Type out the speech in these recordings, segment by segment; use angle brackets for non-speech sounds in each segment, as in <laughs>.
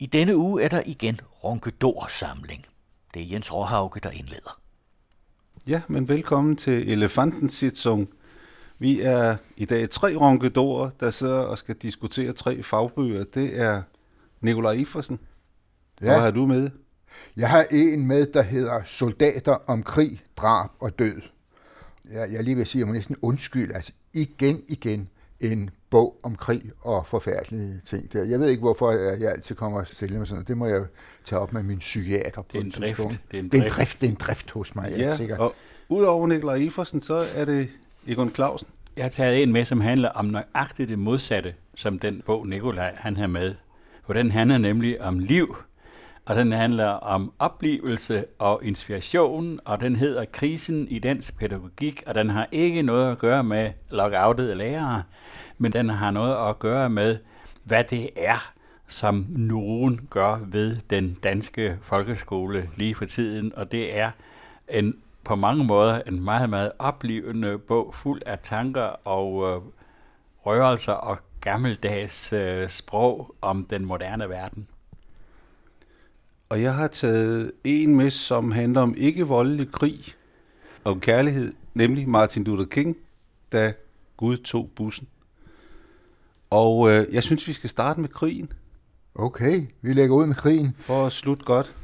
I denne uge er der igen Ronkedor-samling. Det er Jens Råhauke, der indleder. Ja, men velkommen til Elefanten Sitzung. Vi er i dag tre ronkedorer, der sidder og skal diskutere tre fagbøger. Det er Nikolaj Ifersen. Ja. Hvad har du med? Jeg har en med, der hedder Soldater om krig, drab og død. Jeg, jeg lige vil sige, at jeg må næsten undskylde, altså igen, igen en bog om krig og forfærdelige ting der. Jeg ved ikke, hvorfor jeg altid kommer og stille med sådan Det må jeg tage op med min psykiater på det er en, drift. Det er en, det er en drift. Det er en drift hos mig, ja, sikkert. og udover Nikolaj Ifersen, så er det Egon Clausen. Jeg har taget en med, som handler om nøjagtigt det modsatte, som den bog Nikolaj han har med. For den handler nemlig om liv, og den handler om oplevelse og inspiration, og den hedder Krisen i dansk pædagogik, og den har ikke noget at gøre med lockoutede lærere, men den har noget at gøre med, hvad det er, som nogen gør ved den danske folkeskole lige for tiden, og det er en på mange måder en meget, meget oplevende bog, fuld af tanker og øh, rørelser og gammeldags øh, sprog om den moderne verden. Og jeg har taget en med, som handler om ikke-voldelig krig og kærlighed, nemlig Martin Luther King, da Gud tog bussen. Og øh, jeg synes, vi skal starte med krigen. Okay, vi lægger ud med krigen. For at slutte godt.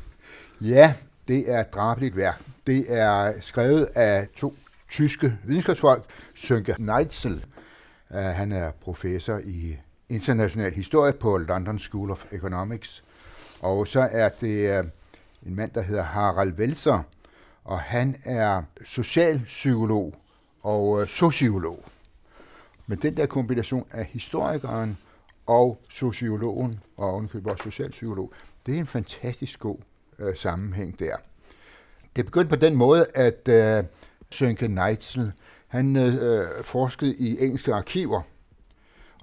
Ja, det er et drabeligt værk. Det er skrevet af to tyske videnskabsfolk, Sönke Neitzel. Uh, han er professor i international historie på London School of Economics. Og så er det øh, en mand, der hedder Harald Velser, og han er socialpsykolog og øh, sociolog. Men den der kombination af historikeren og sociologen, og ovenkøber og socialpsykolog, det er en fantastisk god øh, sammenhæng der. Det begyndte på den måde, at øh, Sønke Neitzel, han øh, øh, forskede i engelske arkiver,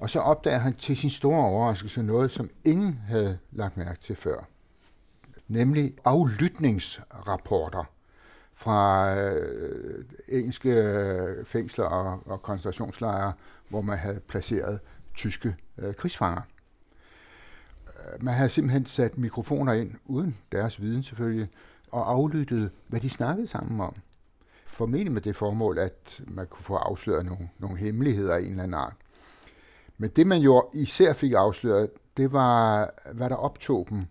og så opdager han til sin store overraskelse noget, som ingen havde lagt mærke til før. Nemlig aflytningsrapporter fra øh, engelske øh, fængsler og, og koncentrationslejre, hvor man havde placeret tyske øh, krigsfanger. Øh, man havde simpelthen sat mikrofoner ind, uden deres viden selvfølgelig, og aflyttet, hvad de snakkede sammen om. Formentlig med det formål, at man kunne få afsløret nogle, nogle hemmeligheder af en eller anden art. Men det, man jo især fik afsløret, det var, hvad der optog dem.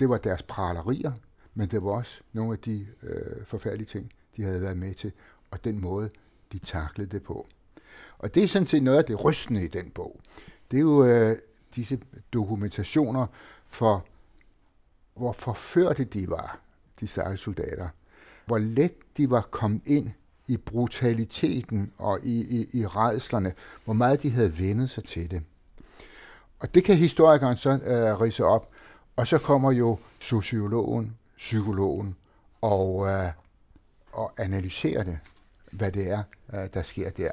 Det var deres pralerier, men det var også nogle af de øh, forfærdelige ting, de havde været med til, og den måde, de taklede det på. Og det er sådan set noget af det rystende i den bog. Det er jo øh, disse dokumentationer for, hvor forførte de var de stakkels soldater. Hvor let de var kommet ind i brutaliteten og i, i, i redslerne, hvor meget de havde vendet sig til det. Og det kan historikeren så øh, rise op, og så kommer jo sociologen, psykologen og, øh, og analyserer det, hvad det er, øh, der sker der.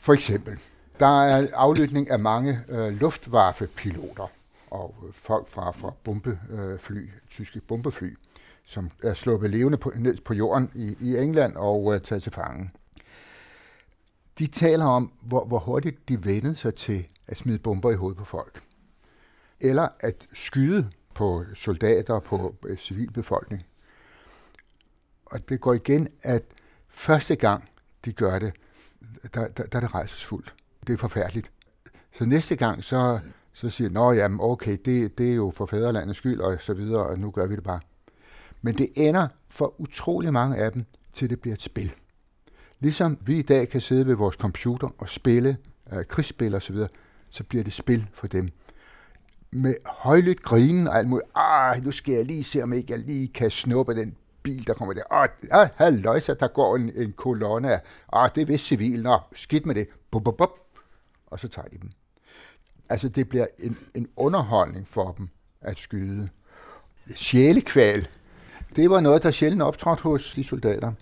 For eksempel, der er aflytning af mange øh, uh, luftwaffepiloter og øh, folk fra, fra bombefly, øh, tyske bombefly, som er sluppet levende på, ned på jorden i, i England og øh, taget til fange. De taler om, hvor, hvor hurtigt de vendede sig til at smide bomber i hovedet på folk. Eller at skyde på soldater og på øh, civilbefolkning. Og det går igen, at første gang de gør det, der, der, der er det rejsesfuldt. Det er forfærdeligt. Så næste gang, så så siger nå jamen okay, det, det er jo for fædrelandets skyld og så videre, og nu gør vi det bare. Men det ender for utrolig mange af dem, til det bliver et spil. Ligesom vi i dag kan sidde ved vores computer og spille øh, krigsspil og så videre, så bliver det spil for dem. Med højlydt grinen og alt muligt. Ah, nu skal jeg lige se, om ikke jeg lige kan snuppe den bil, der kommer der. Ah, ah halløjsa, der går en, en kolonne af. Ah, det er vist civil. Nå, skidt med det. Bup, bup, bup. Og så tager de dem. Altså, det bliver en, en underholdning for dem at skyde. Sjælekval, det var noget, der sjældent optrådte hos de soldater.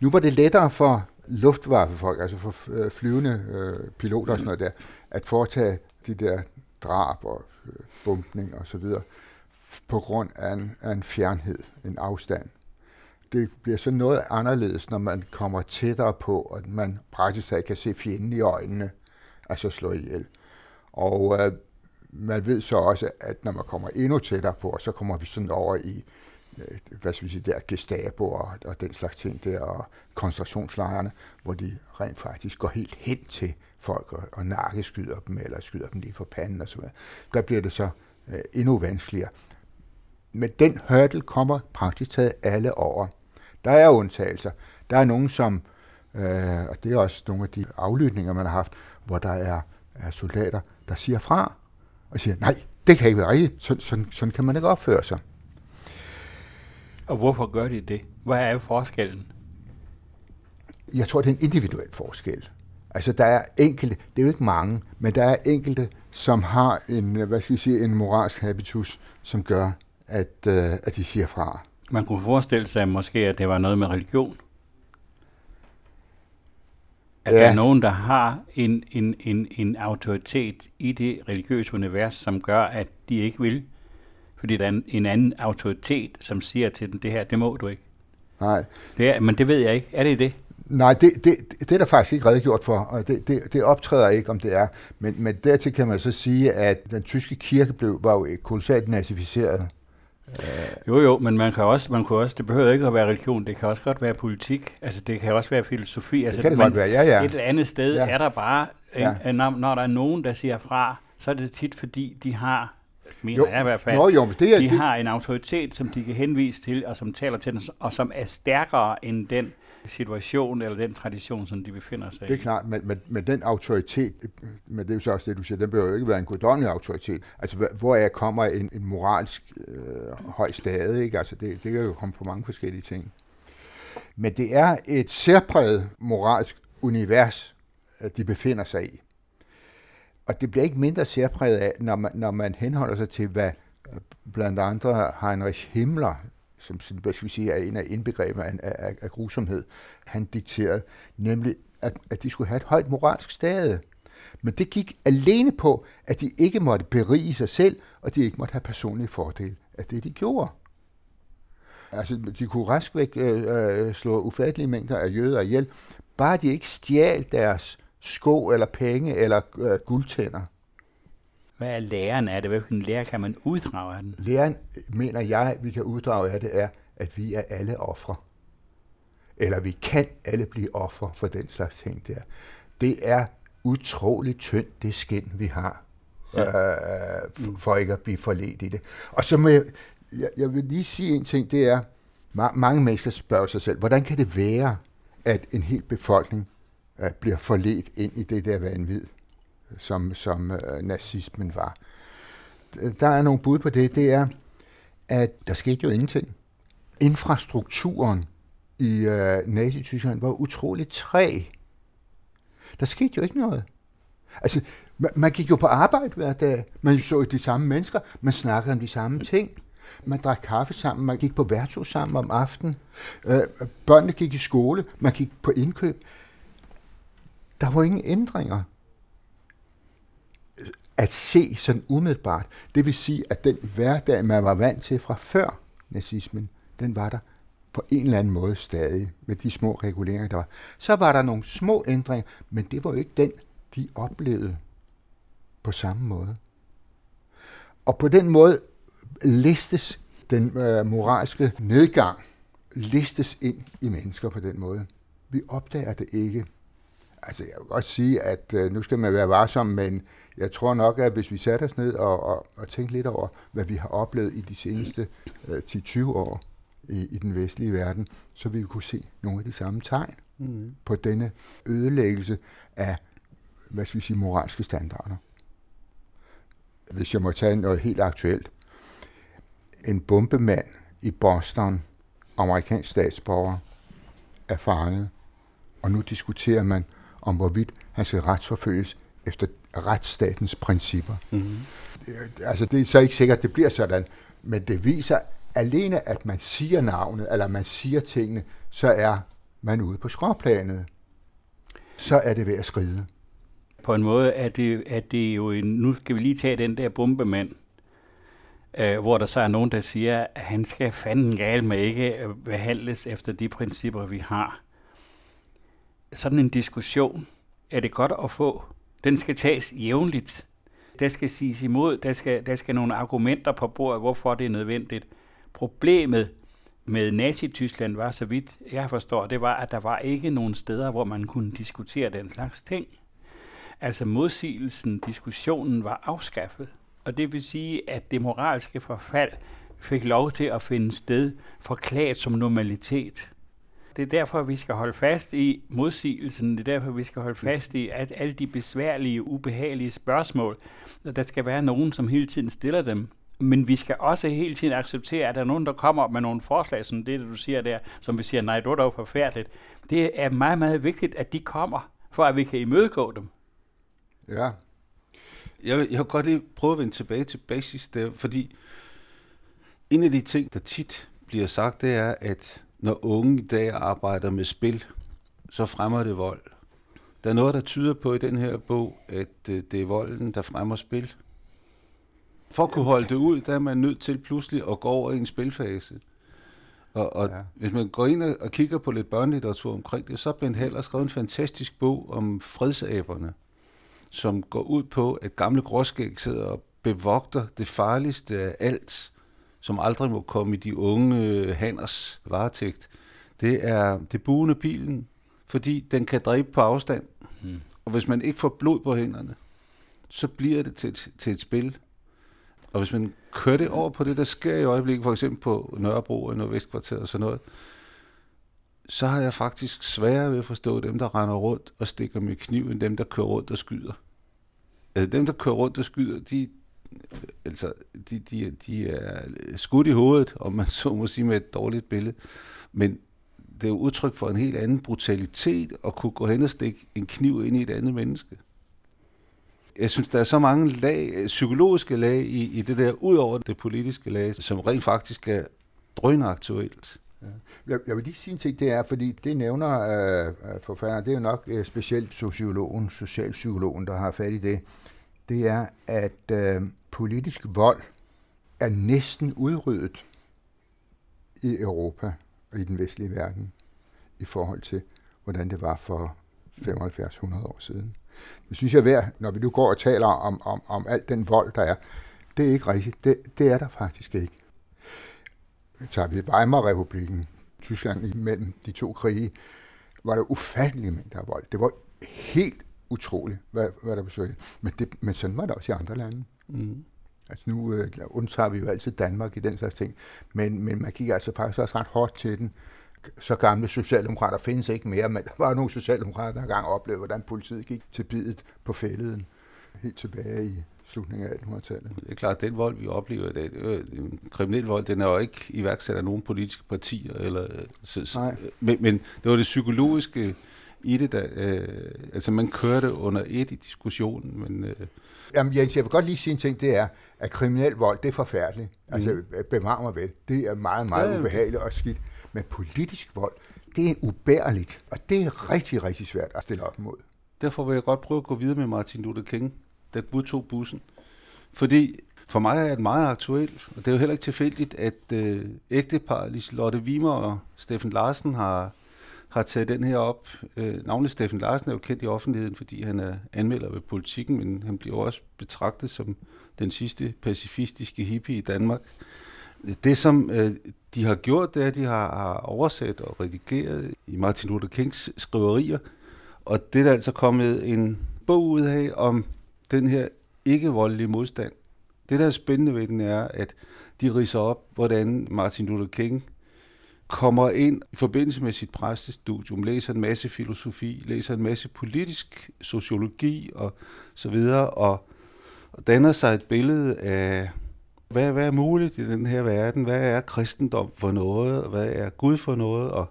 Nu var det lettere for luftvaffefolk, altså for øh, flyvende øh, piloter og sådan noget der, at foretage de der drab og øh, bumpning og så videre, på grund af en, af en fjernhed, en afstand. Det bliver så noget anderledes, når man kommer tættere på, og man praktisk talt kan se fjenden i øjnene, altså slå ihjel. Og øh, man ved så også, at når man kommer endnu tættere på, så kommer vi sådan over i Øh, hvad skal vi sige, der Gestapo og, og den slags ting der, og koncentrationslejrene, hvor de rent faktisk går helt hen til folk og, og nakkeskyder dem, eller skyder dem lige for panden og så videre. Der bliver det så øh, endnu vanskeligere. Men den hurdle kommer praktisk taget alle over. Der er undtagelser. Der er nogen, som, øh, og det er også nogle af de aflytninger, man har haft, hvor der er, er soldater, der siger fra, og siger, nej, det kan ikke være rigtigt, sådan, sådan, sådan kan man ikke opføre sig. Og hvorfor gør de det? Hvad er forskellen? Jeg tror, det er en individuel forskel. Altså, der er enkelte, det er jo ikke mange, men der er enkelte, som har en, hvad skal jeg sige, en moralsk habitus, som gør, at, øh, at de siger fra. Man kunne forestille sig måske, at det var noget med religion. At ja. der er nogen, der har en, en, en, en autoritet i det religiøse univers, som gør, at de ikke vil. Fordi der er en, en anden autoritet, som siger til dem, det her, det må du ikke. Nej. Det er, men det ved jeg ikke. Er det det? Nej, det, det, det er der faktisk ikke redegjort for, og det, det, det optræder ikke, om det er. Men, men dertil kan man så sige, at den tyske kirke blev, var jo kolossalt nazificeret. Jo, jo, men man kan også, man kan også, det behøver ikke at være religion, det kan også godt være politik, altså det kan også være filosofi. Altså, det kan det godt være, ja, ja. Et andet sted Ja. er der bare, Ja. ja. når, når der er nogen, der siger fra, så er det tit fordi, de har, mener Jo, jeg i hvert fald, Nå, jo, men det er- de det- har en autoritet, som de kan henvise til, og som taler til den, og som er stærkere end den situation eller den tradition, som de befinder sig Det er i. klart, men, men, men den autoritet, men det er jo så også det, du siger, den behøver jo ikke være en guddommelig autoritet. Altså, hvor- er kommer en, en moralsk øh, høj stade, ikke? Altså, det, det kan jo komme på mange forskellige ting. Men det er et særpræget moralsk univers, de befinder sig i. Og det bliver ikke mindre særpræget af, når man, når man henholder sig til, hvad øh, blandt andre Heinrich Himmler, som hvad skal vi sige, er en af indbegreberne af, af, af grusomhed, han dikterede, nemlig at, at de skulle have et højt moralsk stade. Men det gik alene på, at de ikke måtte berige sig selv, og de ikke måtte have personlige fordele af det, de gjorde. Altså, de kunne rask væk øh, øh, slå ufattelige mængder af jøder ihjel, bare de ikke stjal deres sko eller penge eller øh, guldtænder. Hvad er læren af det? Hvilken lære kan man uddrage af den? Læren, mener jeg, vi kan uddrage af det, er, at vi er alle ofre. Eller vi kan alle blive ofre for den slags ting der. Det er utroligt tyndt, det skin, vi har, ja. øh, for ikke at blive forledt i det. Og så må jeg, jeg, jeg vil lige sige en ting, det er, ma- mange mennesker spørger sig selv, hvordan kan det være, at en hel befolkning Øh, bliver forledt ind i det der vanvid, som, som øh, nazismen var? Der er nogle bud på det, det er, at der skete jo ingenting. Infrastrukturen i øh, Nazi-Tyskland var utroligt træ. Der skete jo ikke noget. Altså, man, man gik jo på arbejde hver dag. Man så de samme mennesker. Man snakkede om de samme ting. Man drak kaffe sammen. Man gik på værtshus sammen om aftenen. Øh, børnene gik i skole. Man gik på indkøb. Der var ingen ændringer at se sådan umiddelbart. Det vil sige, at den hverdag, man var vant til fra før nazismen, den var der på en eller anden måde stadig, med de små reguleringer, der var. Så var der nogle små ændringer, men det var jo ikke den, de oplevede på samme måde. Og på den måde listes den øh, moralske nedgang, listes ind i mennesker på den måde. Vi opdager det ikke. Altså, jeg vil godt sige, at øh, nu skal man være varsom, men jeg tror nok, at hvis vi satte os ned og, og, og tænkte lidt over, hvad vi har oplevet i de seneste øh, 10-20 år i, i den vestlige verden, så vi kunne se nogle af de samme tegn mm. på denne ødelæggelse af, hvad skal vi sige, moralske standarder. Hvis jeg må tage noget helt aktuelt. En bombemand i Boston, amerikansk statsborger, er fanget, og nu diskuterer man, om hvorvidt han skal retsforfølges efter retsstatens principper. Mm-hmm. Altså, det er så ikke sikkert, at det bliver sådan, men det viser alene, at man siger navnet, eller man siger tingene, så er man ude på skråplanet. Så er det ved at skride. På en måde er det, er det jo en, nu skal vi lige tage den der bombemand, øh, hvor der så er nogen, der siger, at han skal fanden gal med ikke behandles efter de principper, vi har. Sådan en diskussion er det godt at få. Den skal tages jævnligt. Der skal siges imod, der skal, der skal nogle argumenter på bordet, hvorfor det er nødvendigt. Problemet med Nazi-Tyskland var, så vidt jeg forstår, det var, at der var ikke nogen steder, hvor man kunne diskutere den slags ting. Altså modsigelsen, diskussionen var afskaffet. Og det vil sige, at det moralske forfald fik lov til at finde sted forklaret som normalitet. Det er derfor, vi skal holde fast i modsigelsen. Det er derfor, vi skal holde fast i at alle de besværlige, ubehagelige spørgsmål. Der skal være nogen, som hele tiden stiller dem. Men vi skal også hele tiden acceptere, at der er nogen, der kommer med nogle forslag, som det, du siger der, som vi siger, nej, det er dog forfærdeligt. Det er meget, meget vigtigt, at de kommer, for at vi kan imødegå dem. Ja. Jeg, vil- jeg vil godt lige prøve at vende tilbage til basis der, fordi en af de ting, der tit bliver sagt, det er, at når unge i dag arbejder med spil, så fremmer det vold. Der er noget, der tyder på i den her bog, at øh, det er volden, der fremmer spil. For at kunne holde det ud, der er man nødt til pludselig at gå over i en spilfase. Og, og Ja. hvis man går ind og kigger på lidt børnelitteratur omkring det, så har Bent Haller skrevet en fantastisk bog om fredsaberne, som går ud på, at gamle gråskæg sidder og bevogter det farligste af alt, som aldrig må komme i de unge øh, handers varetægt. Det er det buende pilen, fordi den kan dræbe på afstand. Hmm. Og hvis man ikke får blod på hænderne, så bliver det til et, til et spil. Og hvis man kører det over på det, der sker i øjeblikket, for eksempel på Nørrebro og Nordvestkvarteret og sådan noget, så har jeg faktisk sværere ved at forstå dem, der render rundt og stikker med kniv, end dem, der kører rundt og skyder. Altså dem, der kører rundt og skyder, de, altså, de, de, de er skudt i hovedet, om man så må sige med et dårligt billede. Men det er jo udtryk for en helt anden brutalitet at kunne gå hen og stikke en kniv ind i et andet menneske. Jeg synes, der er så mange lag, psykologiske lag i, i det der, ud over det politiske lag, som rent faktisk er drønaktuelt. Jeg, jeg vil lige sige en ting, det er, fordi det nævner øh, øh, forfatteren, det er jo nok øh, specielt sociologen, socialpsykologen, der har fat i det, det er, at øh, politisk vold er næsten udryddet i Europa og i den vestlige verden i forhold til, hvordan det var for 75-100 år siden. Det synes jeg er værd, når vi nu går og taler om, om, om alt den vold, der er. Det er ikke rigtigt. Det, det er der faktisk ikke. Tager vi Weimar-republiken, Tyskland imellem de to krige, var der ufattelige mængder af vold. Det var helt utroligt, hvad, hvad der besøgte. Men, det, men sådan var det også i andre lande. Mm. Altså nu øh, undtager vi jo altid Danmark i den slags ting, men, men man gik altså faktisk også ret hårdt til den. Så gamle socialdemokrater findes ikke mere, men der var nogle socialdemokrater, der engang oplevede, hvordan politiet gik til bidet på fælleden helt tilbage i slutningen af 1800-tallet. Det er klart, at den vold, vi oplever i dag, en kriminel vold, den er jo ikke iværksat af nogen politiske partier. Eller, så, så, Nej. men, men det var det psykologiske i det, der, øh, altså man kørte under et i diskussionen, men øh, Jamen Jens, jeg vil godt lige sige en ting, det er, at kriminel vold, det er forfærdeligt. Altså, mm. bevar mig vel. Det er meget, meget Ja, ubehageligt og skidt. Men politisk vold, det er ubærligt. Og det er rigtig, rigtig svært at stille op mod. derfor vil jeg godt prøve at gå videre med Martin Luther King, der Gud tog bussen. Fordi for mig er det meget aktuelt, og det er jo heller ikke tilfældigt, at øh, ægtepar Liselotte Wimmer og Steffen Larsen har, har taget den her op. Øh, navnlig Steffen Larsen er jo kendt i offentligheden, fordi han er anmelder ved politikken, men han bliver også betragtet som den sidste pacifistiske hippie i Danmark. Det, som øh, de har gjort, det er, at de har, har oversat og redigeret i Martin Luther Kings skriverier, og det er der altså kommet en bog ud af om den her ikke-voldelige modstand. Det, der er spændende ved den, er, at de riser op, hvordan Martin Luther King kommer ind i forbindelse med sit præstestudium, læser en masse filosofi, læser en masse politisk sociologi og så videre, og, og danner sig et billede af, hvad, hvad er muligt i den her verden, hvad er kristendom for noget, og hvad er Gud for noget, og,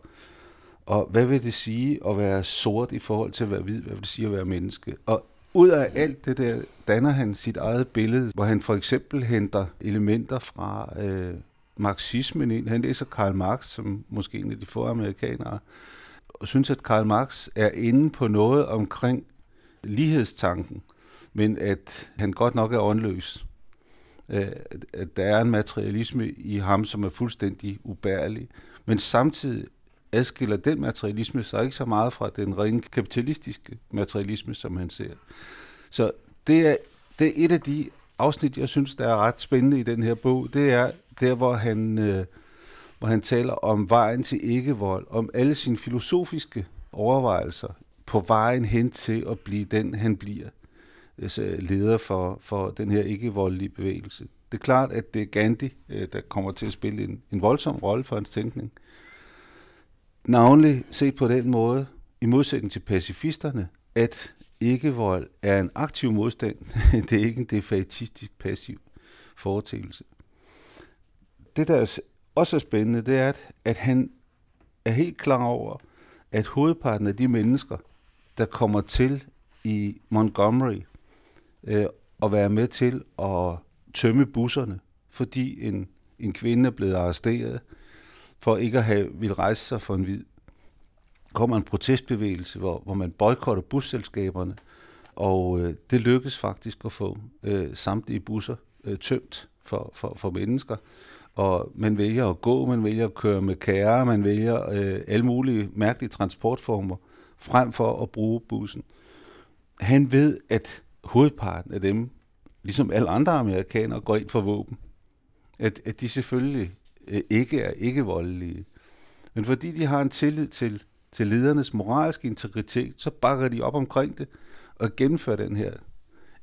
og hvad vil det sige at være sort i forhold til at være hvid, hvad vil det sige at være menneske. Og ud af alt det der, danner han sit eget billede, hvor han for eksempel henter elementer fra øh, marxismen ind. Han læser Karl Marx, som måske en af de få amerikanere, og synes, at Karl Marx er inde på noget omkring lighedstanken, men at han godt nok er åndløs. At der er en materialisme i ham, som er fuldstændig ubærlig. Men samtidig adskiller den materialisme sig ikke så meget fra den rene kapitalistiske materialisme, som han ser. Så det er det er et af de afsnit, jeg synes, der er ret spændende i den her bog. Det er der, hvor han, øh, hvor han taler om vejen til ikke-vold, om alle sine filosofiske overvejelser på vejen hen til at blive den, han bliver altså leder for, for den her ikke-voldelige bevægelse. Det er klart, at det er Gandhi, øh, der kommer til at spille en, en voldsom rolle for hans tænkning. Navnlig set på den måde, i modsætning til pacifisterne, at ikke-vold er en aktiv modstand. <laughs> det er ikke en defaitistisk passiv foretægelse. Det, der også er spændende, det er, at, at han er helt klar over, at hovedparten af de mennesker, der kommer til i Montgomery øh, at være med til at tømme busserne, fordi en, en kvinde er blevet arresteret for ikke at have vil rejse sig for en hvid. kommer en protestbevægelse, hvor, hvor man boykotter busselskaberne, og øh, det lykkes faktisk at få øh, samtlige busser øh, tømt for, for, for mennesker. Og man vælger at gå, man vælger at køre med kære, man vælger øh, alle mulige mærkelige transportformer, frem for at bruge bussen. Han ved, at hovedparten af dem, ligesom alle andre amerikanere, går ind for våben. At, at de selvfølgelig øh, ikke er ikke voldelige. Men fordi de har en tillid til, til ledernes moralske integritet, så bakker de op omkring det og gennemfører den her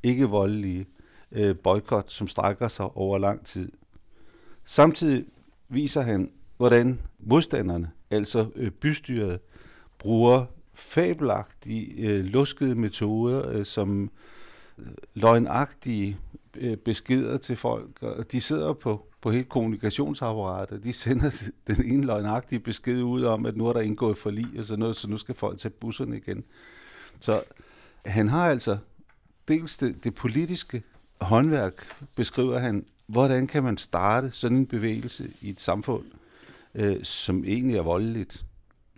ikke voldelige øh, boykot, som strækker sig over lang tid. Samtidig viser han, hvordan modstanderne, altså øh, bystyret, bruger fabelagtige, øh, luskede metoder, øh, som løgnagtige beskeder til folk. De sidder på, på hele kommunikationsapparatet. De sender <laughs> den ene løgnagtige besked ud om, at nu er der indgået forlig og sådan noget, så nu skal folk tage busserne igen. Så han har altså dels det, det politiske håndværk, beskriver han, hvordan kan man starte sådan en bevægelse i et samfund, øh, som egentlig er voldeligt.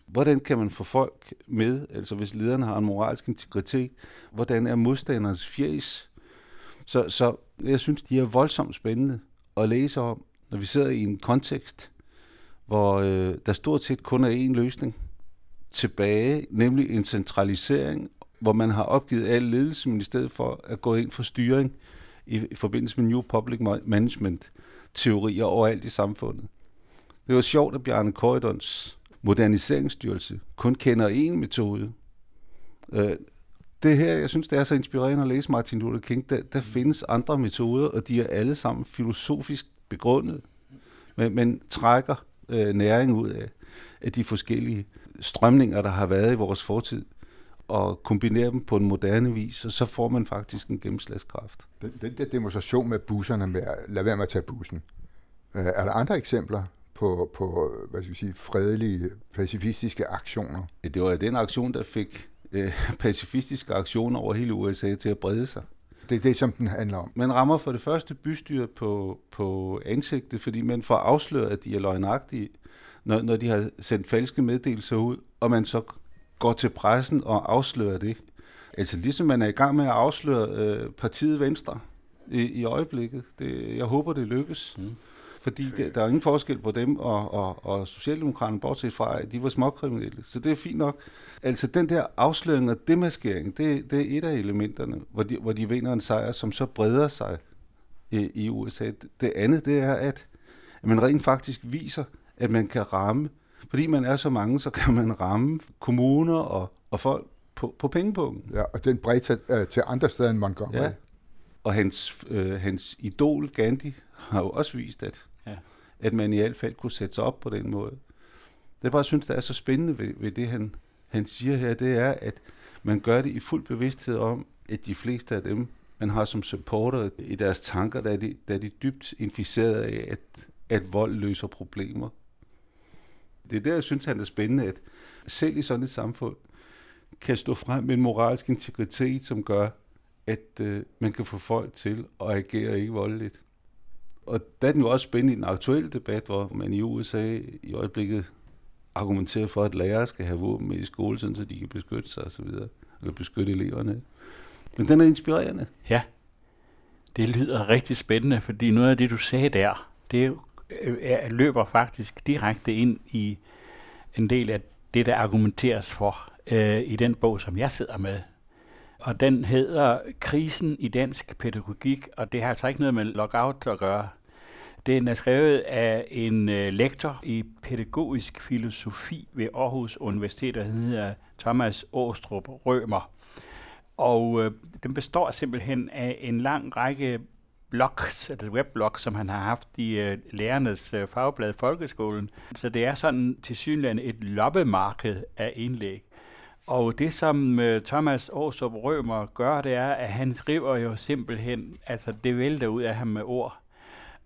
Hvordan kan man få folk med, altså hvis lederne har en moralsk integritet, hvordan er modstanderens fjes? Så, så jeg synes, de er voldsomt spændende at læse om, når vi sidder i en kontekst, hvor øh, der stort set kun er én løsning tilbage, nemlig en centralisering, hvor man har opgivet al ledelse, men i stedet for at gå ind for styring i, i forbindelse med New Public Management teorier overalt i samfundet. Det var sjovt, at Bjarne Korydons moderniseringsstyrelse kun kender én metode. Øh, det her, jeg synes, det er så inspirerende at læse Martin Luther King. Der, der findes andre metoder, og de er alle sammen filosofisk begrundet, men, men trækker øh, næring ud af, af de forskellige strømninger, der har været i vores fortid, og kombinere dem på en moderne vis, og så får man faktisk en gennemslagskraft. Den, den der demonstration med busserne, med at lade være med at tage bussen, øh, er der andre eksempler på, på hvad skal vi sige, fredelige, pacifistiske aktioner? Det var den aktion, der fik øh, <laughs> pacifistiske aktioner over hele USA til at brede sig. Det er det, som den handler om. Man rammer for det første bystyret på, på ansigtet, fordi man får afsløret, at de er løgnagtige, når, når de har sendt falske meddelelser ud, og man så går til pressen og afslører det. Altså ligesom man er i gang med at afsløre øh, partiet Venstre i, i øjeblikket. Det, jeg håber, det lykkes. Mm fordi det, der er ingen forskel på dem og, og, og Socialdemokraterne, bortset fra, at de var småkriminelle. Så det er fint nok. Altså den der afsløring og demaskering, det, det er et af elementerne, hvor de, hvor de vinder en sejr, som så breder sig i, i USA. Det andet, det er, at, at man rent faktisk viser, at man kan ramme, fordi man er så mange, så kan man ramme kommuner og, og folk på, på pengepunkten. Ja, og den bredt til, øh, til andre steder end Montgomery. Ja. Og hans, øh, hans idol Gandhi har jo også vist, at Ja. At man i hvert fald kunne sætte sig op på den måde. Det, jeg bare synes, der er så spændende ved, ved det, han, han siger her, det er, at man gør det i fuld bevidsthed om, at de fleste af dem, man har som supporter i deres tanker, der er de, der er de dybt inficeret af, at, at vold løser problemer. Det er der, jeg synes, han er spændende, at selv i sådan et samfund, kan stå frem med en moralsk integritet, som gør, at øh, man kan få folk til at agere ikke voldeligt. Og der er den jo også spændende i den aktuelle debat, hvor man i USA i øjeblikket argumenterer for, at lærere skal have våben med i skole, så de kan beskytte sig osv., eller beskytte eleverne. Men den er inspirerende. Ja, det lyder rigtig spændende, fordi noget af det, du sagde der, det Øh, er, løber faktisk direkte ind i en del af det, der argumenteres for øh, i den bog, som jeg sidder med. og den hedder Krisen i dansk pædagogik, og det har altså ikke noget med lockout at gøre. Den er skrevet af en øh, lektor i pædagogisk filosofi ved Aarhus Universitet, der hedder Thomas Åstrup Rømer. Og øh, den består simpelthen af en lang række blogs, eller webblogs, som han har haft i øh, lærernes øh, fagblad Folkeskolen. Så det er sådan til synligheden et loppemarked af indlæg. Og det, som øh, Thomas Aarstrup Rømer gør, det er, at han skriver jo simpelthen, altså det vælter ud af ham med ord.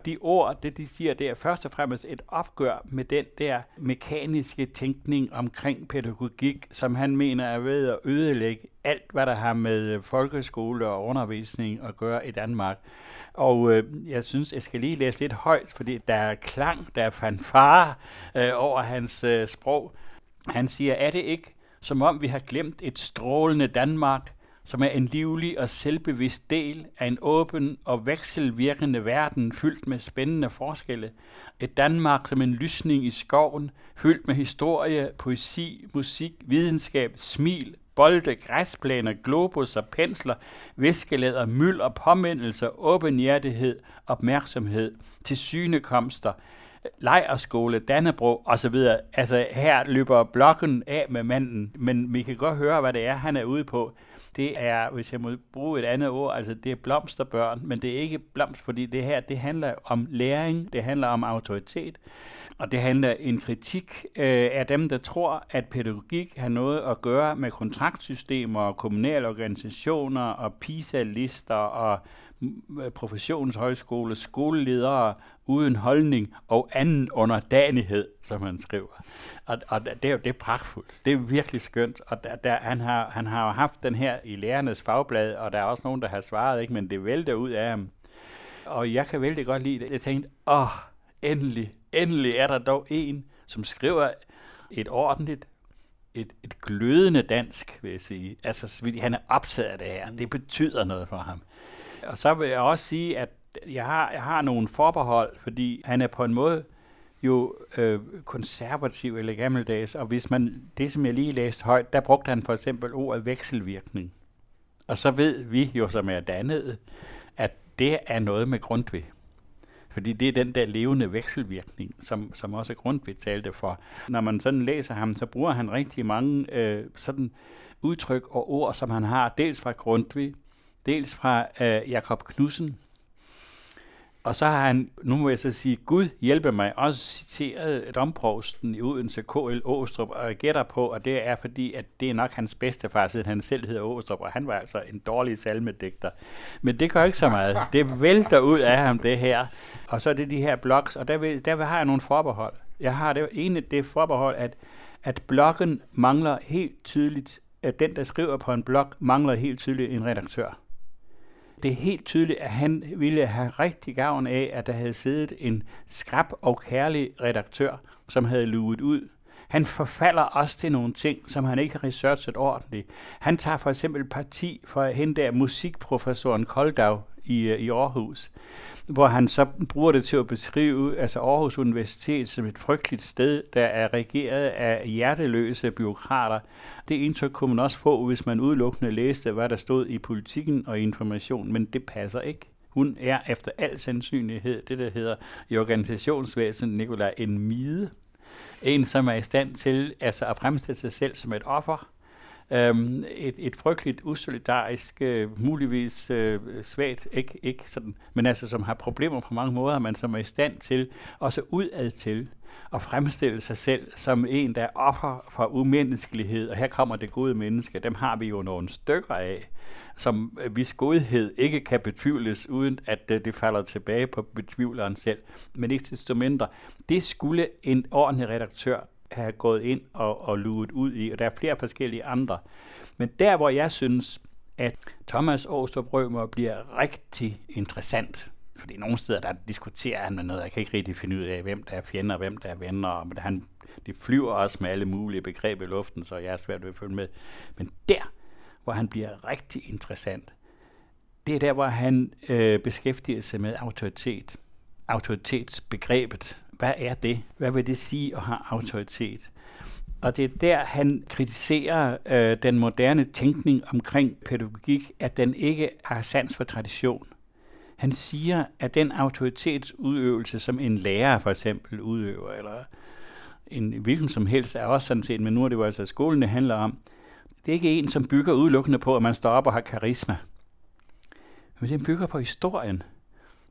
De ord, det de siger, det er først og fremmest et opgør med den der mekaniske tænkning omkring pædagogik, som han mener er ved at ødelægge alt, hvad der har med øh, folkeskole og undervisning at gøre i Danmark. Og øh, jeg synes, jeg skal lige læse lidt højt, fordi der er klang, der er fanfare øh, over hans øh, sprog. Han siger, er det ikke som om vi har glemt et strålende Danmark, som er en livlig og selvbevidst del af en åben og vekselvirkende verden fyldt med spændende forskelle. Et Danmark som en lysning i skoven, fyldt med historie, poesi, musik, videnskab, smil, bolde, græsplæner, globus og pensler, viskelæder, myld og påmindelser, åbenhjertighed, opmærksomhed, tilsynekomster, lejerskole, Dannebro osv. Altså her løber blokken af med manden, men vi kan godt høre, hvad det er, han er ude på. Det er, hvis jeg må bruge et andet ord, altså det er blomsterbørn, men det er ikke blomst, fordi det her, det handler om læring, det handler om autoritet, og det handler en kritik øh, af dem, der tror, at pædagogik har noget at gøre med kontraktsystemer, kommunale organisationer og PISA-lister og mm, øh, professionshøjskole, skoleledere uden holdning og anden underdanighed, som han skriver. Og, og det er jo det er pragtfuldt. Det er virkelig skønt. Og der, der, han, har, han har jo haft den her i lærernes fagblad, og der er også nogen, der har svaret, ikke, men det vælter ud af ham. Og jeg kan vældig godt lide det. Jeg tænkte, åh, endelig, endelig er der dog en, som skriver et ordentligt, et, et glødende dansk, vil jeg sige. Altså, han er optaget af det her. Det betyder noget for ham. Og så vil jeg også sige, at jeg har, jeg har nogle forbehold, fordi han er på en måde jo øh, konservativ eller gammeldags, og hvis man, det som jeg lige læste højt, der brugte han for eksempel ordet vekselvirkning. Og så ved vi jo, som er dannet, at det er noget med Grundtvig. Fordi det er den der levende vekselvirkning, som, som også Grundtvig talte for. Når man sådan læser ham, så bruger han rigtig mange øh, sådan udtryk og ord, som han har, dels fra Grundtvig, dels fra øh, Jakob Knudsen, og så har han, nu må jeg så sige, Gud hjælpe mig, også citeret domprovsten i Odense K.L. Åstrup, og jeg gætter på, og det er fordi, at det er nok hans bedstefar, siden han selv hedder Åstrup, og han var altså en dårlig salmedigter. Men det gør ikke så meget. Det vælter ud af ham, det her. Og så er det de her blogs, og der, vil, der har jeg nogle forbehold. Jeg har det ene det forbehold, at, at bloggen mangler helt tydeligt, at den, der skriver på en blog, mangler helt tydeligt en redaktør det er helt tydeligt, at han ville have rigtig gavn af, at der havde siddet en skrab og kærlig redaktør, som havde luet ud. Han forfalder også til nogle ting, som han ikke har researchet ordentligt. Han tager for eksempel parti for hende der musikprofessoren Koldau i, øh, i Aarhus hvor han så bruger det til at beskrive altså Aarhus Universitet som et frygteligt sted, der er regeret af hjerteløse byråkrater. Det indtryk kunne man også få, hvis man udelukkende læste, hvad der stod i politikken og information, men det passer ikke. Hun er efter al sandsynlighed det, der hedder i organisationsvæsenet, Nikolaj, en mide. En, som er i stand til altså at fremstille sig selv som et offer, Øhm, et, et frygteligt usolidarisk, øh, muligvis øh, svagt, ikke, ikke sådan, men altså som har problemer på mange måder, men som er i stand til også udad til at fremstille sig selv som en, der er offer for umenneskelighed, og her kommer det gode menneske, dem har vi jo nogle stykker af, som øh, hvis godhed ikke kan betvivles, uden at det, det falder tilbage på betvivleren selv. Men ikke desto mindre, det skulle en ordentlig redaktør have gået ind og, og luet ud i, og der er flere forskellige andre. Men der, hvor jeg synes, at Thomas Åstrup Rømer bliver rigtig interessant, fordi nogle steder, der diskuterer han med noget, jeg kan ikke rigtig finde ud af, hvem der er fjender og hvem der er venner, og han, det flyver også med alle mulige begreber i luften, så jeg er svært ved at følge med. Men der, hvor han bliver rigtig interessant, det er der, hvor han øh, beskæftiger sig med autoritet, autoritetsbegrebet, hvad er det? Hvad vil det sige at have autoritet? Og det er der, han kritiserer øh, den moderne tænkning omkring pædagogik, at den ikke har sans for tradition. Han siger, at den autoritetsudøvelse, som en lærer for eksempel udøver, eller en hvilken som helst er også sådan set, men nu er det jo altså skolen, det handler om, det er ikke en, som bygger udelukkende på, at man står op og har karisma. Men den bygger på historien.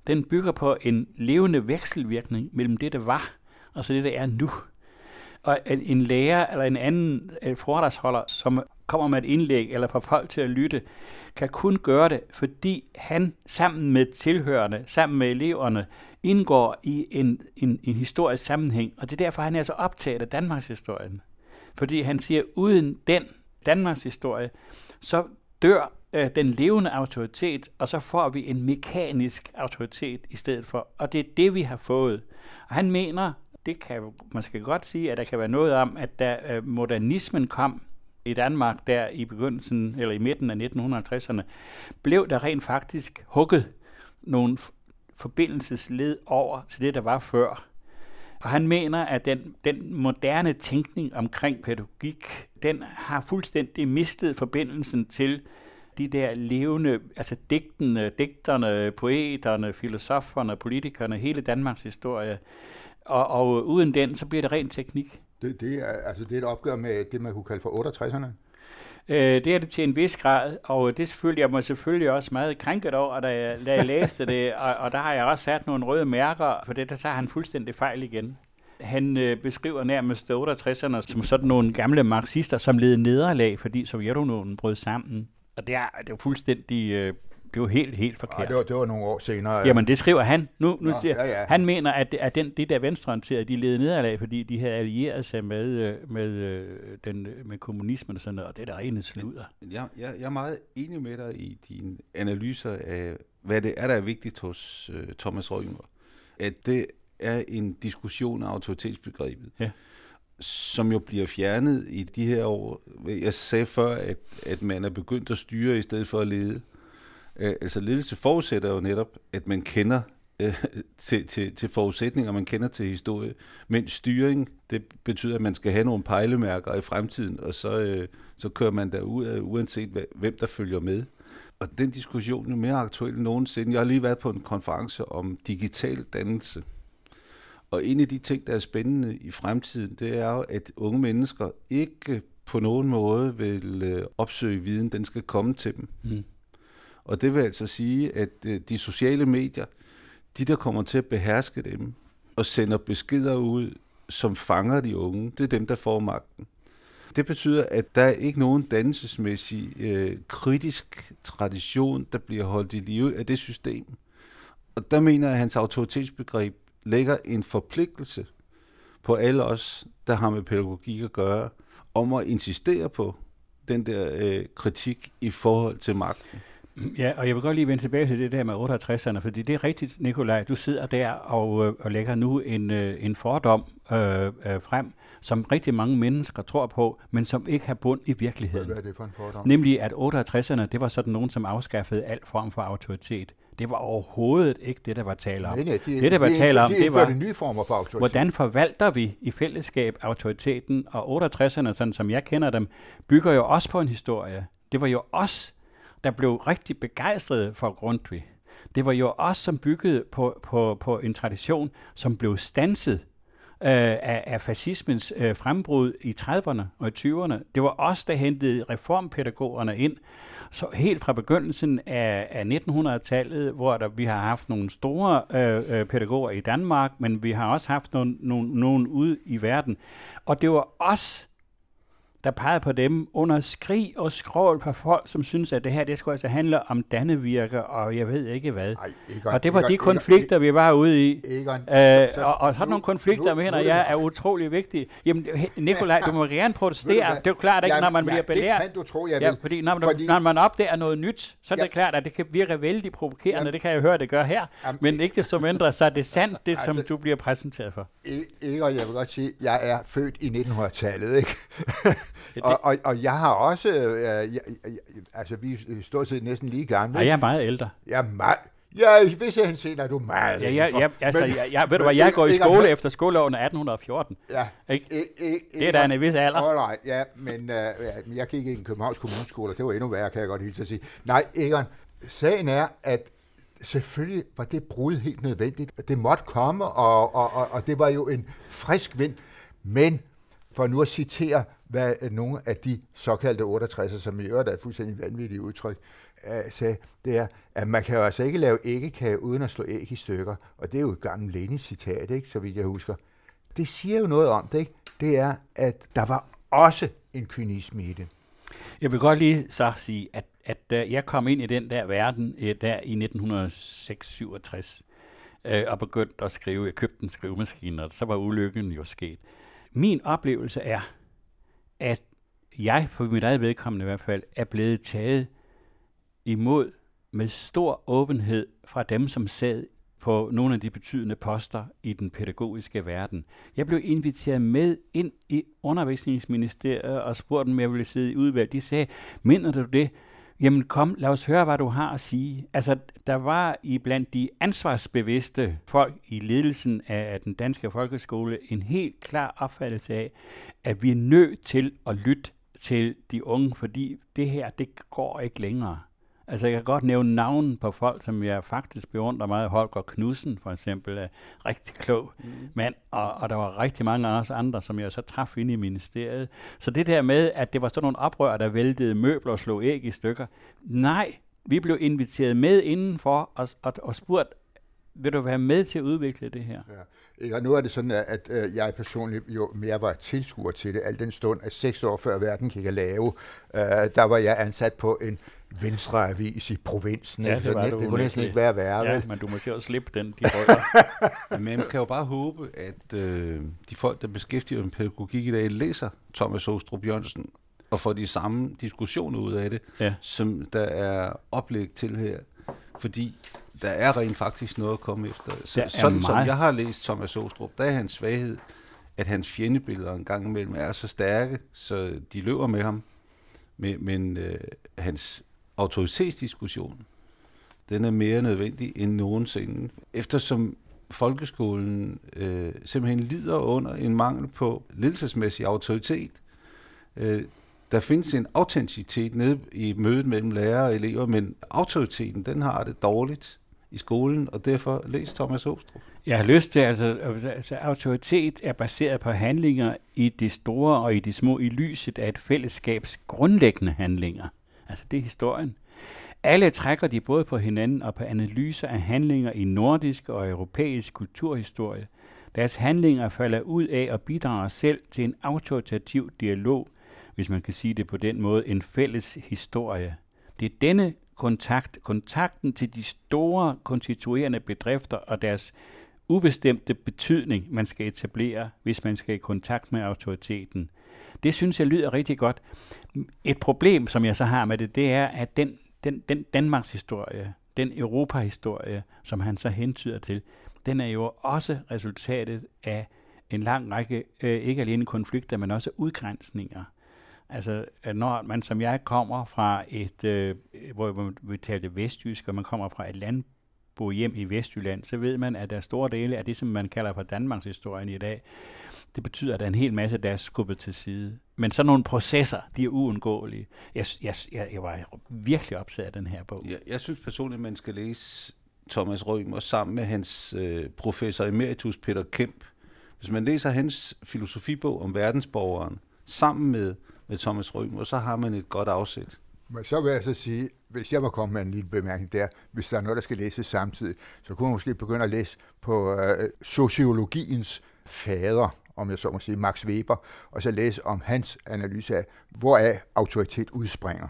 Den bygger på en levende vekselvirkning mellem det, der var, og så det, der er nu. Og en lærer eller en anden foredragsholder, som kommer med et indlæg eller får folk til at lytte, kan kun gøre det, fordi han sammen med tilhørende, sammen med eleverne, indgår i en, en, en historisk sammenhæng. Og det er derfor, han er så optaget af Danmarks historien. Fordi han siger, uden den Danmarks historie, så dør øh, den levende autoritet, og så får vi en mekanisk autoritet i stedet for. Og det er det, vi har fået. Og han mener, det kan man skal godt sige, at der kan være noget om, at da øh, modernismen kom i Danmark der i begyndelsen, eller i midten af 1950'erne, blev der rent faktisk hugget nogle forbindelsesled over til det, der var før. Og han mener, at den, den moderne tænkning omkring pædagogik, den har fuldstændig mistet forbindelsen til de der levende, altså digtene, digterne, poeterne, filosoferne, politikerne, hele Danmarks historie. Og, og uden den, så bliver det ren teknik. Det, det, er, altså det er et opgør med det, man kunne kalde for 68'erne? Øh, det er det til en vis grad, og det selvfølgelig, jeg må selvfølgelig også meget krænket over, da jeg, da jeg læste det, <laughs> og, og der har jeg også sat nogle røde mærker, for det der tager han fuldstændig fejl igen. Han øh, beskriver nærmest 68'erne som sådan nogle gamle marxister, som led nederlag, fordi Sovjetunionen brød sammen. Og det er, det er fuldstændig øh, det var helt, helt forkert. Ja, det, var, det var nogle år senere. Jamen, det skriver han. Nu, nu Nå, siger, ja, ja. Han mener, at, at den, det der venstreorienterede, de led nederlag, fordi de havde allieret sig med, øh, med, øh, den, med kommunismen og sådan noget, og det er der rene sludder. Jeg, jeg, jeg er meget enig med dig i dine analyser af, hvad det er, der er vigtigt hos uh, Thomas Røgner. At det er en diskussion af autoritetsbegrebet. Ja som jo bliver fjernet i de her år. Jeg sagde før, at, at man er begyndt at styre i stedet for at lede. Øh, altså ledelse forudsætter jo netop, at man kender øh, til, til, til forudsætninger, man kender til historie. Men styring, det betyder, at man skal have nogle pejlemærker i fremtiden, og så, øh, så kører man derud af, uanset hvem der følger med. Og den diskussion er mere aktuel end nogensinde. Jeg har lige været på en konference om digital dannelse. Og en af de ting, der er spændende i fremtiden, det er jo, at unge mennesker ikke på nogen måde vil øh, opsøge viden. Den skal komme til dem. Mm. Og det vil altså sige, at øh, de sociale medier, de der kommer til at beherske dem og sender beskeder ud, som fanger de unge, det er dem, der får magten. Det betyder, at der er ikke nogen dannelsesmæssig øh, kritisk tradition, der bliver holdt i live af det system. Og der mener jeg, at hans autoritetsbegreb lægger en forpligtelse på alle os, der har med pædagogik at gøre, om at insistere på den der øh, kritik i forhold til magten. Ja, og jeg vil godt lige vende tilbage til det der med 68'erne, fordi det er rigtigt, Nikolaj, du sidder der og, øh, og lægger nu en, øh, en fordom øh, øh, frem, som rigtig mange mennesker tror på, men som ikke har bund i virkeligheden. Hvad er det for en fordom? Nemlig, at 68'erne, det var sådan nogen, som afskaffede al form for autoritet. Det var overhovedet ikke det, der var tale om. Nej, nej, de, det, der var tale om, det var, nye former for autoritet. hvordan forvalter vi i fællesskab autoriteten? Og 68'erne, sådan som jeg kender dem, bygger jo også på en historie. Det var jo os, der blev rigtig begejstret for Grundtvig. Det var jo os, som byggede på, på, på en tradition, som blev stanset øh, af, af fascismens øh, frembrud i 30'erne og i 20'erne. Det var os, der hentede reformpædagogerne ind, så helt fra begyndelsen af, af 1900-tallet, hvor der, vi har haft nogle store øh, øh, pædagoger i Danmark, men vi har også haft nogle, nogle, nogle ude i verden. Og det var os, der pegede på dem under skrig og skrål på folk, som synes, at det her, det skulle altså handle om dannevirke, og jeg ved ikke hvad. Ej, Egon, og det var Egon, de konflikter, Egon, vi var ude i. Egon, øh, så, og, og sådan nu, nogle konflikter, nu, mener nu, jeg, er utrolig vigtige. Jamen, Nikolaj, du må gerne protestere. Det er jo klart ikke, når man ja, bliver belært. Det kan du tro, jeg ja, fordi når, fordi når man opdager noget nyt, så er det ja, klart, at det kan virke vældig provokerende. Ja, det kan jeg høre, det gør her. Jamen, men ikke desto mindre, så er det sandt, <laughs> det altså, som du bliver præsenteret for. Egon, jeg vil godt sige, jeg er født i 1900-tallet, ikke? <laughs> og, og, og jeg har også, øh, jeg, jeg, altså vi er stort set næsten lige gamle. Ja, jeg er meget ældre. Jeg er meget, Ja, i visse henseender er du meget Ja, ja, ældre. ja, altså, Men- jeg, jeg, ved du hvad, jeg går i skole efter skoleloven af 1814. Ja, Ikke? I- I- Det er da en vis alder. All right, ja, men, uh, jeg gik i en Københavns Kommuneskole, og det var endnu værre, kan jeg godt hilse at sige. Nej, Egon, sagen er, at selvfølgelig var det brud helt nødvendigt. Det måtte komme, og, og, og, og det var jo en frisk vind. Men for nu at citere, hvad øh, nogle af de såkaldte 68'er, som i øvrigt er et fuldstændig vanvittigt udtryk, uh, sagde, det er, at man kan jo altså ikke lave æggekage uden at slå æg i stykker. Og det er jo et gammelt Lenin-citat, ikke, så vidt jeg husker. Det siger jo noget om det, ikke? Det er, at der var også en kynisme i det. Jeg vil godt lige så sige, at, at øh, jeg kom ind i den der verden der i 1967 øh, og begyndte at skrive, jeg købte en skrivemaskine, og så var ulykken jo sket. Min oplevelse er, at jeg, for mit eget vedkommende i hvert fald, er blevet taget imod med stor åbenhed fra dem, som sad på nogle af de betydende poster i den pædagogiske verden. Jeg blev inviteret med ind i undervisningsministeriet og spurgte, om jeg ville sidde i udvalg. De sagde, mener du det? Jamen kom, lad os høre, hvad du har at sige. Altså, der var i blandt de ansvarsbevidste folk i ledelsen af den danske folkeskole en helt klar opfattelse af, at vi er nødt til at lytte til de unge, fordi det her, det går ikke længere. Altså, jeg kan godt nævne navnen på folk, som jeg faktisk beundrer meget. Holger Knudsen, for eksempel, er rigtig klog mm. mand, og, og der var rigtig mange af os andre, som jeg så traf ind i ministeriet. Så det der med, at det var sådan nogle oprør, der væltede møbler og slog æg i stykker. Nej, vi blev inviteret med indenfor og, og, og spurgt, vil du være med til at udvikle det her? Ja. Og nu er det sådan, at, at øh, jeg personligt jo mere var tilskuer til det, al den stund, at seks år før verden gik at lave, øh, der var jeg ansat på en venstre avis i provinsen. Ja, ikke? det Så var det, du det kunne næsten ikke være værre. Ja, vel? men du må se at slippe den, de rykker. <laughs> Men man kan jo bare håbe, at øh, de folk, der beskæftiger med pædagogik i dag, læser Thomas Åstrup Jørgensen og får de samme diskussioner ud af det, Ja. som der er oplæg til her. Fordi der er rent faktisk noget at komme efter. Så, sådan som meget. jeg har læst Thomas Åstrup, der er hans svaghed, at hans fjendebilleder en gang imellem er så stærke, så de løber med ham. Men, men øh, hans autoritetsdiskussion, den er mere nødvendig end nogensinde. Eftersom folkeskolen øh, simpelthen lider under en mangel på ledelsesmæssig autoritet. Øh, der findes en autenticitet nede i mødet mellem lærere og elever, men autoriteten, den har det dårligt i skolen, og derfor læs Thomas Hostrup. Jeg har lyst til, altså, altså autoritet er baseret på handlinger i det store og i det små, i lyset af et fællesskabs grundlæggende handlinger. Altså det er historien. Alle trækker de både på hinanden og på analyser af handlinger i nordisk og europæisk kulturhistorie. Deres handlinger falder ud af og bidrager selv til en autoritativ dialog, hvis man kan sige det på den måde, en fælles historie. Det er denne kontakt, kontakten til de store konstituerende bedrifter og deres ubestemte betydning, man skal etablere, hvis man skal i kontakt med autoriteten. Det synes jeg lyder rigtig godt. Et problem, som jeg så har med det, det er, at den, den, den Danmarks historie, den Europa-historie, som han så hentyder til, den er jo også resultatet af en lang række, øh, ikke alene konflikter, men også udgrænsninger. Altså, når man som jeg kommer fra et, øh, hvor man vil vestjysk, og man kommer fra et land, bo hjem i Vestjylland, så ved man, at der er store dele af det, som man kalder for Danmarks historien i dag, det betyder, at der er en hel masse, der er skubbet til side. Men sådan nogle processer, de er uundgåelige. Jeg, jeg, jeg, jeg var virkelig optaget af den her bog. Jeg, jeg synes personligt, at man skal læse Thomas Rømer sammen med hans øh, professor emeritus Peter Kemp. Hvis man læser hans filosofibog om verdensborgeren sammen med, med Thomas Rømer, så har man et godt afsæt. Men så vil jeg så sige, hvis jeg må komme med en lille bemærkning der, hvis der er noget, der skal læses samtidig, så kunne man måske begynde at læse på øh, sociologiens fader, om jeg så må sige, Max Weber, og så læse om hans analyse af, hvoraf autoritet udspringer.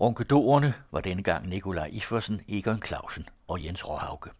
Ronkedorerne var denne gang Nikolaj Ifersen, Egon Clausen og Jens Råhauke.